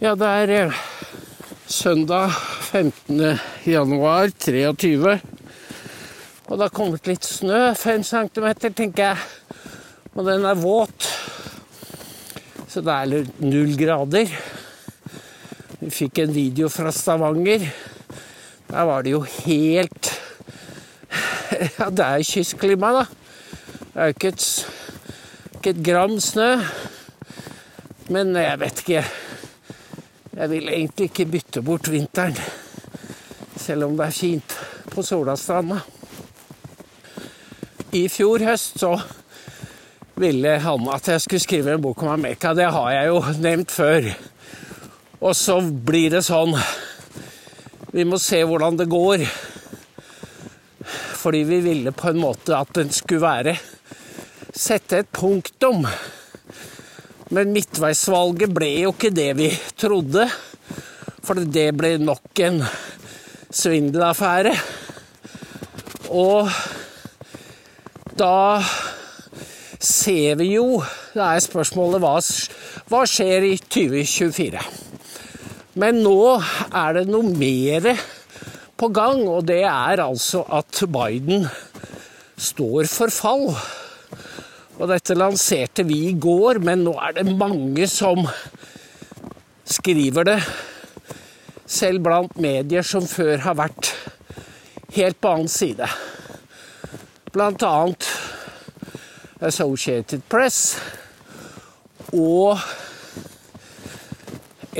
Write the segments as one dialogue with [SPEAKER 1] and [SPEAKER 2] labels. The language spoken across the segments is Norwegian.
[SPEAKER 1] Ja, det er eh, søndag 15. januar 23. Og det har kommet litt snø, fem centimeter, tenker jeg. Og den er våt. Så det er null grader. Vi fikk en video fra Stavanger. Der var det jo helt Ja, det er kystklima, da. Det er jo ikke et, ikke et gram snø. Men jeg vet ikke. Jeg vil egentlig ikke bytte bort vinteren, selv om det er fint på Solastranda. I fjor høst så ville han at jeg skulle skrive en bok om Amerika. Det har jeg jo nevnt før. Og så blir det sånn Vi må se hvordan det går. Fordi vi ville på en måte at den skulle være Sette et punktum men midtveisvalget ble jo ikke det vi trodde. For det ble nok en svindelaffære. Og da ser vi jo Det er spørsmålet hva, hva skjer i 2024? Men nå er det noe mer på gang, og det er altså at Biden står for fall. Og dette lanserte vi i går, men nå er det mange som skriver det. Selv blant medier som før har vært helt på annen side. Blant annet Associated Press og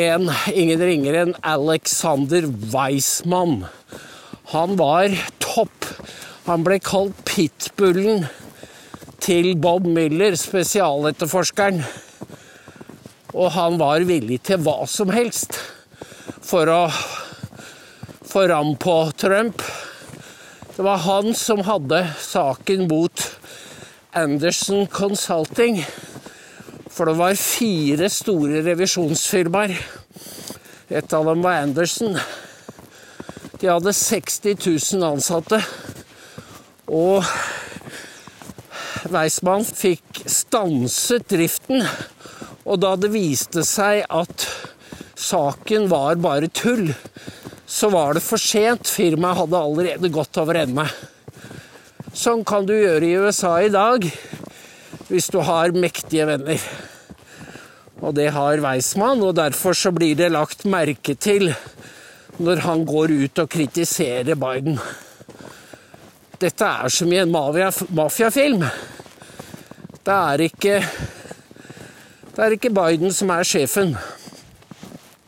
[SPEAKER 1] en ingen ringere enn Alexander Weismann. Han var topp. Han ble kalt pitbullen til Bob Miller, spesialetterforskeren. Og han var villig til hva som helst for å få ram på Trump. Det var han som hadde saken mot Anderson Consulting. For det var fire store revisjonsfirmaer. Et av dem var Anderson. De hadde 60 000 ansatte. Og Weissmann fikk stanset driften. Og da det viste seg at saken var bare tull, så var det for sent. Firmaet hadde allerede gått over ende. Sånn kan du gjøre i USA i dag hvis du har mektige venner. Og det har Weissmann, og derfor så blir det lagt merke til når han går ut og kritiserer Biden. Dette er som i en mafiafilm. Det er ikke Det er ikke Biden som er sjefen.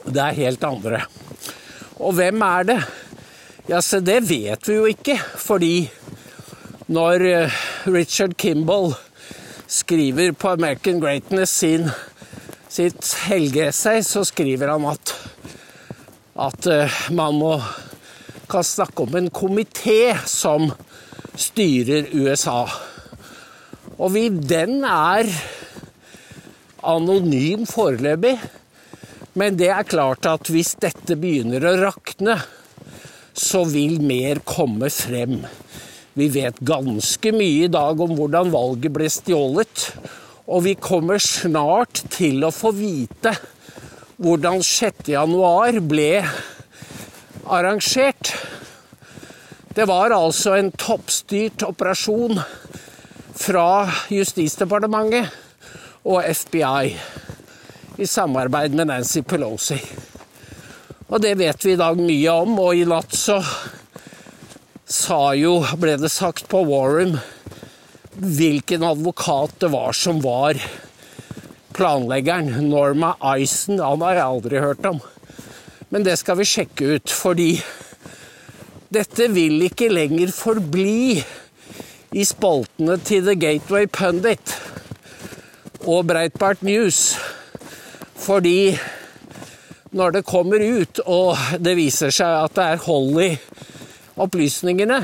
[SPEAKER 1] Det er helt andre. Og hvem er det? Ja, se, det vet vi jo ikke, fordi når eh, Richard Kimball skriver på American Greatness sin, sitt helgeessay, så skriver han at, at eh, man må kan snakke om en komité som styrer USA. Og vi, den er anonym foreløpig. Men det er klart at hvis dette begynner å rakne, så vil mer komme frem. Vi vet ganske mye i dag om hvordan valget ble stjålet. Og vi kommer snart til å få vite hvordan 6. januar ble arrangert. Det var altså en toppstyrt operasjon fra Justisdepartementet og FBI i samarbeid med Nancy Pelosi. Og det vet vi i dag mye om, og i natt så sa jo, ble det sagt på Warren, hvilken advokat det var som var planleggeren. Norma Eisen, han har jeg aldri hørt om. Men det skal vi sjekke ut, fordi dette vil ikke lenger forbli i spaltene til The Gateway Pundit og Breitbart News. Fordi når det kommer ut, og det viser seg at det er hold i opplysningene,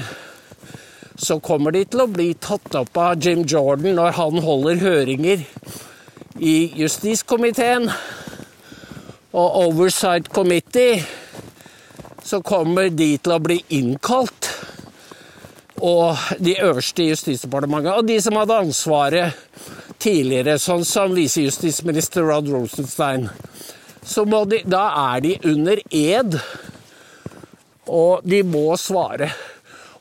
[SPEAKER 1] så kommer de til å bli tatt opp av Jim Jordan når han holder høringer i justiskomiteen og Oversight Committee så kommer de til å bli innkalt. Og de øverste i Justisdepartementet, og de som hadde ansvaret tidligere, sånn som visejustisminister Rod Rosenstein, så de, da er de under ed, og de må svare.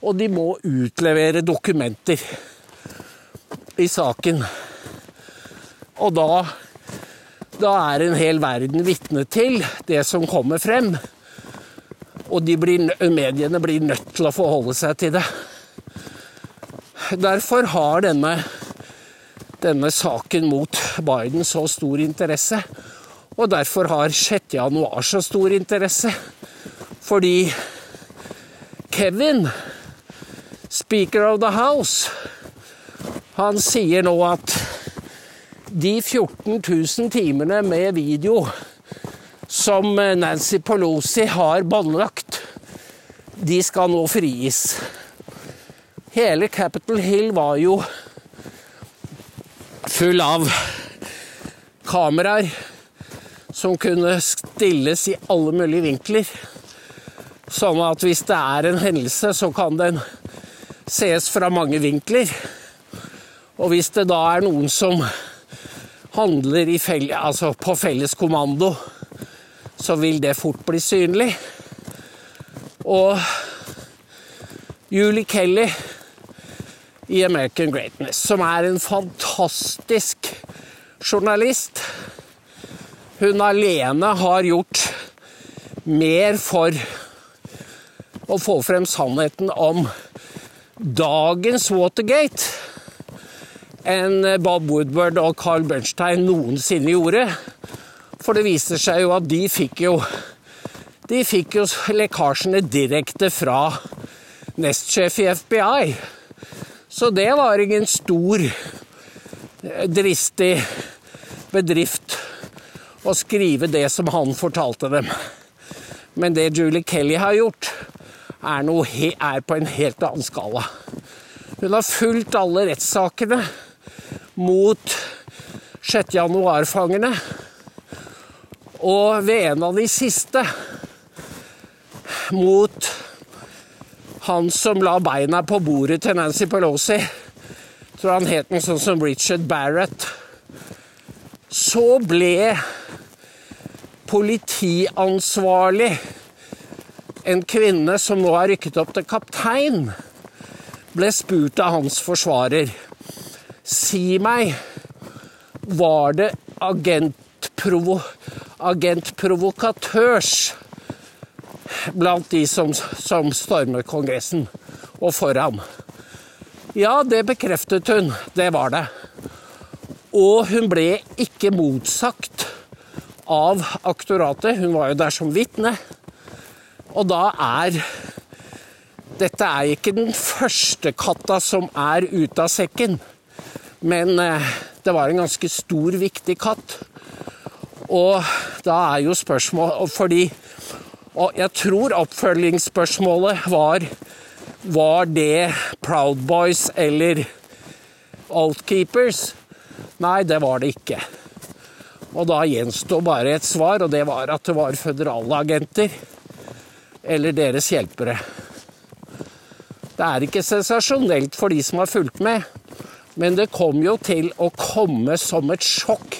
[SPEAKER 1] Og de må utlevere dokumenter i saken. Og da, da er en hel verden vitne til det som kommer frem. Og blir, mediene blir nødt til å forholde seg til det. Derfor har denne, denne saken mot Biden så stor interesse. Og derfor har 6. januar så stor interesse. Fordi Kevin, speaker of the house, han sier nå at de 14 000 timene med video som Nancy Pelosi har båndlagt, de skal nå frigis. Hele Capitol Hill var jo full av kameraer som kunne stilles i alle mulige vinkler. Sånn at hvis det er en hendelse, så kan den ses fra mange vinkler. Og hvis det da er noen som handler fell altså på felles kommando, så vil det fort bli synlig. Og Julie Kelly i American Greatness, som er en fantastisk journalist. Hun alene har gjort mer for å få frem sannheten om dagens Watergate enn Bob Woodward og Carl Bernstein noensinne gjorde. For det viser seg jo at de fikk jo De fikk jo lekkasjene direkte fra nestsjef i FBI. Så det var ingen stor, eh, dristig bedrift å skrive det som han fortalte dem. Men det Julie Kelly har gjort, er, noe, er på en helt annen skala. Hun har fulgt alle rettssakene mot 6. januar-fangene. Og ved en av de siste, mot han som la beina på bordet til Nancy Pelosi, tror han het noe sånn som Richard Barrett, så ble politiansvarlig en kvinne som nå er rykket opp til kaptein, ble spurt av hans forsvarer. Si meg, var det agentprovo, agentprovokatørs blant de som, som stormer Kongressen og foran? Ja, det bekreftet hun. Det var det. Og hun ble ikke motsagt av aktoratet. Hun var jo der som vitne. Og da er Dette er ikke den første katta som er ute av sekken. Men eh, det var en ganske stor, viktig katt. Og da er jo spørsmålet Fordi Og jeg tror oppfølgingsspørsmålet var Var det Proud Boys eller Altkeepers? Nei, det var det ikke. Og da gjenstod bare et svar, og det var at det var føderale agenter. Eller deres hjelpere. Det er ikke sensasjonelt for de som har fulgt med. Men det kom jo til å komme som et sjokk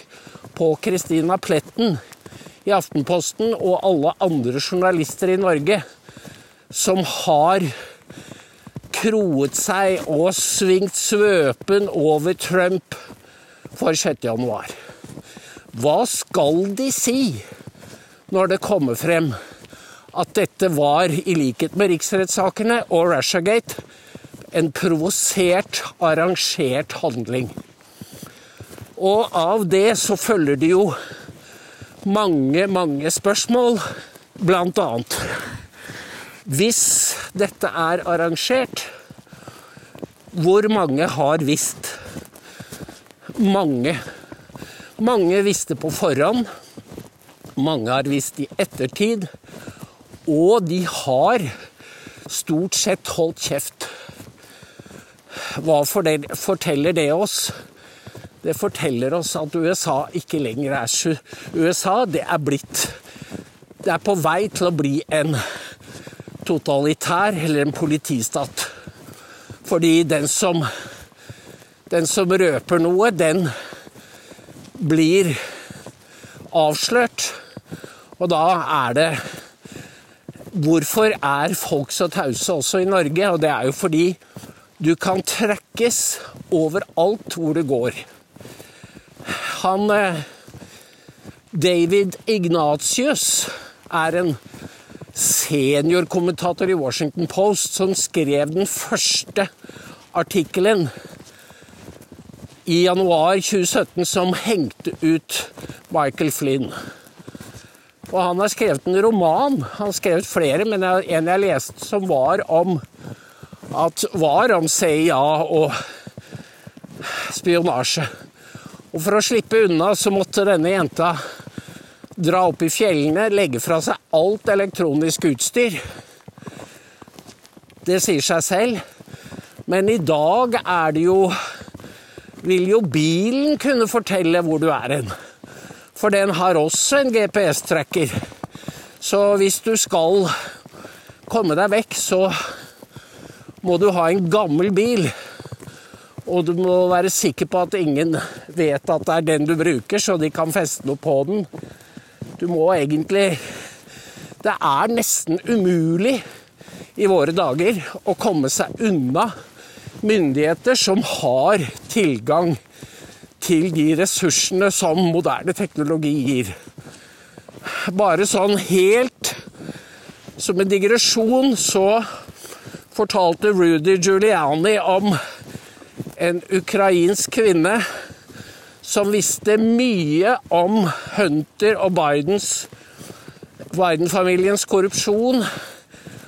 [SPEAKER 1] på Christina Pletten i Aftenposten og alle andre journalister i Norge som har kroet seg og svingt svøpen over Trump for 6. januar. Hva skal de si når det kommer frem at dette var, i likhet med riksrettssakene og Russiagate, en provosert, arrangert handling. Og av det så følger det jo mange, mange spørsmål, blant annet Hvis dette er arrangert, hvor mange har visst? Mange. Mange visste på forhånd. Mange har visst i ettertid. Og de har stort sett holdt kjeft. Hva forteller det oss? Det forteller oss at USA ikke lenger er USA. Det er blitt Det er på vei til å bli en totalitær eller en politistat. Fordi den som Den som røper noe, den blir avslørt. Og da er det Hvorfor er folk så tause også i Norge? Og det er jo fordi du kan trekkes overalt hvor du går. Han eh, David Ignatius er en seniorkommentator i Washington Post som skrev den første artikkelen i januar 2017 som hengte ut Michael Flynn. Og han har skrevet en roman. Han har skrevet flere, men en jeg leste som var om at var om CIA og spionasje. Og for å slippe unna så måtte denne jenta dra opp i fjellene, legge fra seg alt elektronisk utstyr. Det sier seg selv. Men i dag er det jo Vil jo bilen kunne fortelle hvor du er hen. For den har også en GPS-tracker. Så hvis du skal komme deg vekk, så må du ha en gammel bil. Og du må være sikker på at ingen vet at det er den du bruker, så de kan feste noe på den. Du må egentlig Det er nesten umulig i våre dager å komme seg unna myndigheter som har tilgang til de ressursene som moderne teknologi gir. Bare sånn helt som en digresjon så fortalte Rudy Giuliani om en ukrainsk kvinne som visste mye om Hunter og Bidens Biden-familiens korrupsjon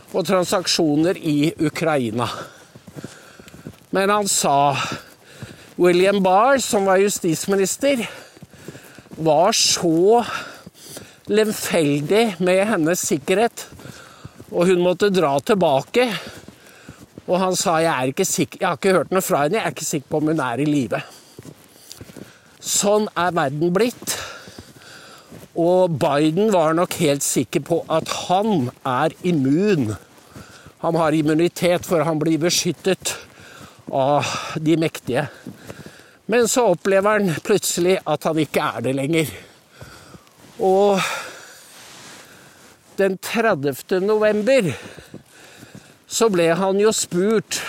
[SPEAKER 1] og transaksjoner i Ukraina. Men han sa William Barr, som var justisminister, var så lemfeldig med hennes sikkerhet, og hun måtte dra tilbake. Og han sa jeg, er ikke sikker, jeg har ikke hørt noe fra henne, jeg er ikke sikker på om hun er i live. Sånn er verden blitt. Og Biden var nok helt sikker på at han er immun. Han har immunitet, for han blir beskyttet av de mektige. Men så opplever han plutselig at han ikke er det lenger. Og den 30. november så ble han jo spurt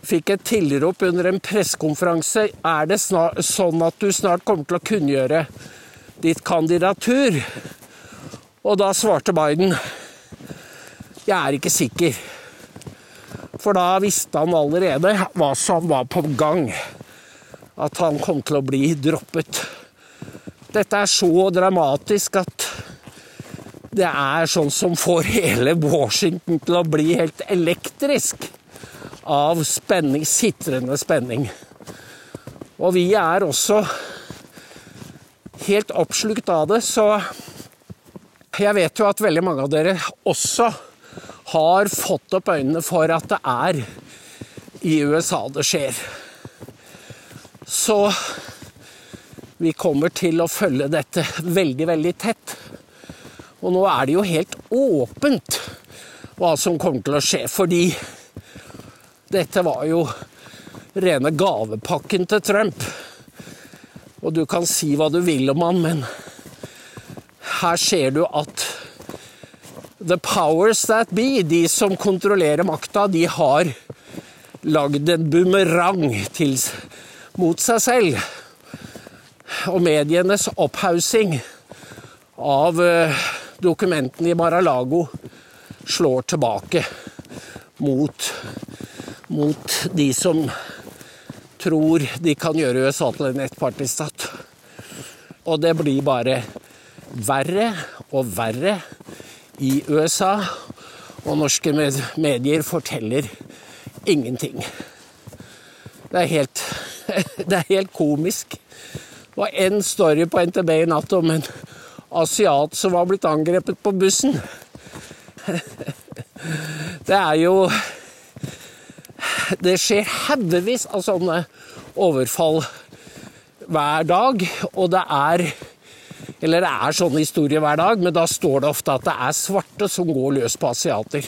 [SPEAKER 1] Fikk et tilrop under en pressekonferanse er det snart, sånn at du snart kommer til å kunngjøre ditt kandidatur. Og da svarte Biden jeg er ikke sikker. For da visste han allerede hva som var på gang. At han kom til å bli droppet. Dette er så dramatisk at det er sånn som får hele Washington til å bli helt elektrisk av spenning, sitrende spenning. Og vi er også helt oppslukt av det, så jeg vet jo at veldig mange av dere også har fått opp øynene for at det er i USA det skjer. Så vi kommer til å følge dette veldig, veldig tett. Og nå er det jo helt åpent hva som kommer til å skje, fordi dette var jo rene gavepakken til Trump. Og du kan si hva du vil om han, men her ser du at The powers that be, de som kontrollerer makta, de har lagd en bumerang mot seg selv. Og medienes opphaussing av uh, dokumentene i Mar-a-Lago slår tilbake mot, mot de som tror de kan gjøre USA til en ettpartistat. Og det blir bare verre og verre i USA, og norske medier forteller ingenting. Det er helt, det er helt komisk. Det var én story på NTB i natt om en asiat som var blitt angrepet på bussen. Det er jo Det skjer haugevis av sånne overfall hver dag, og det er eller det er sånne historier hver dag, men da står det ofte at det er svarte som går løs på asiater.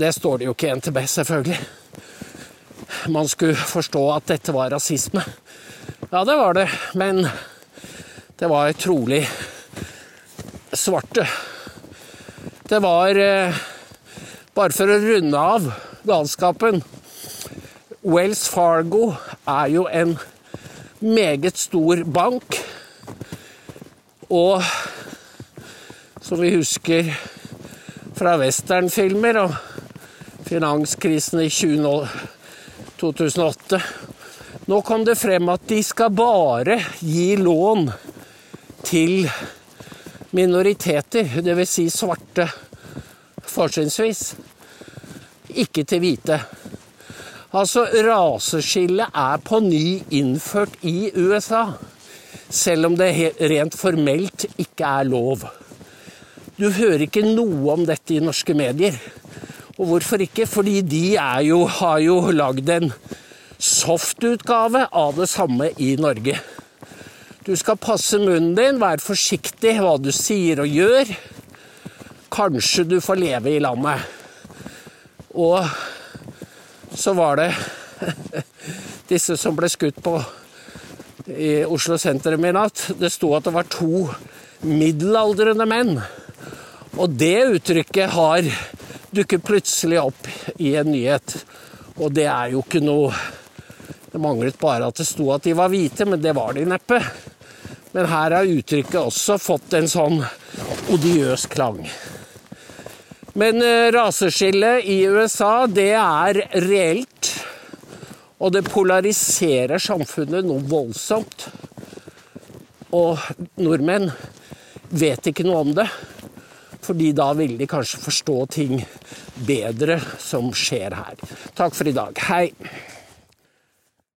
[SPEAKER 1] Det står det jo ikke i NTB, selvfølgelig. Man skulle forstå at dette var rasisme. Ja, det var det, men det var trolig svarte. Det var eh, Bare for å runde av galskapen Wells Fargo er jo en meget stor bank. Og som vi husker fra westernfilmer og finanskrisen i 2008 Nå kom det frem at de skal bare gi lån til minoriteter, dvs. Si svarte, fortrinnsvis. Ikke til hvite. Altså, raseskillet er på ny innført i USA, selv om det rent formelt ikke er lov. Du hører ikke noe om dette i norske medier. Og hvorfor ikke? Fordi de jo, har jo lagd en softutgave av det samme i Norge. Du skal passe munnen din, være forsiktig hva du sier og gjør. Kanskje du får leve i landet. Og så var det disse som ble skutt på i Oslo sentrum i natt. Det sto at det var to middelaldrende menn. Og det uttrykket har dukket plutselig opp i en nyhet. Og det er jo ikke noe Det manglet bare at det sto at de var hvite, men det var de neppe. Men her har uttrykket også fått en sånn odiøs klang. Men eh, raseskillet i USA, det er reelt. Og det polariserer samfunnet noe voldsomt. Og nordmenn vet ikke noe om det. Fordi da vil de kanskje forstå ting bedre som skjer her. Takk for i dag. Hei.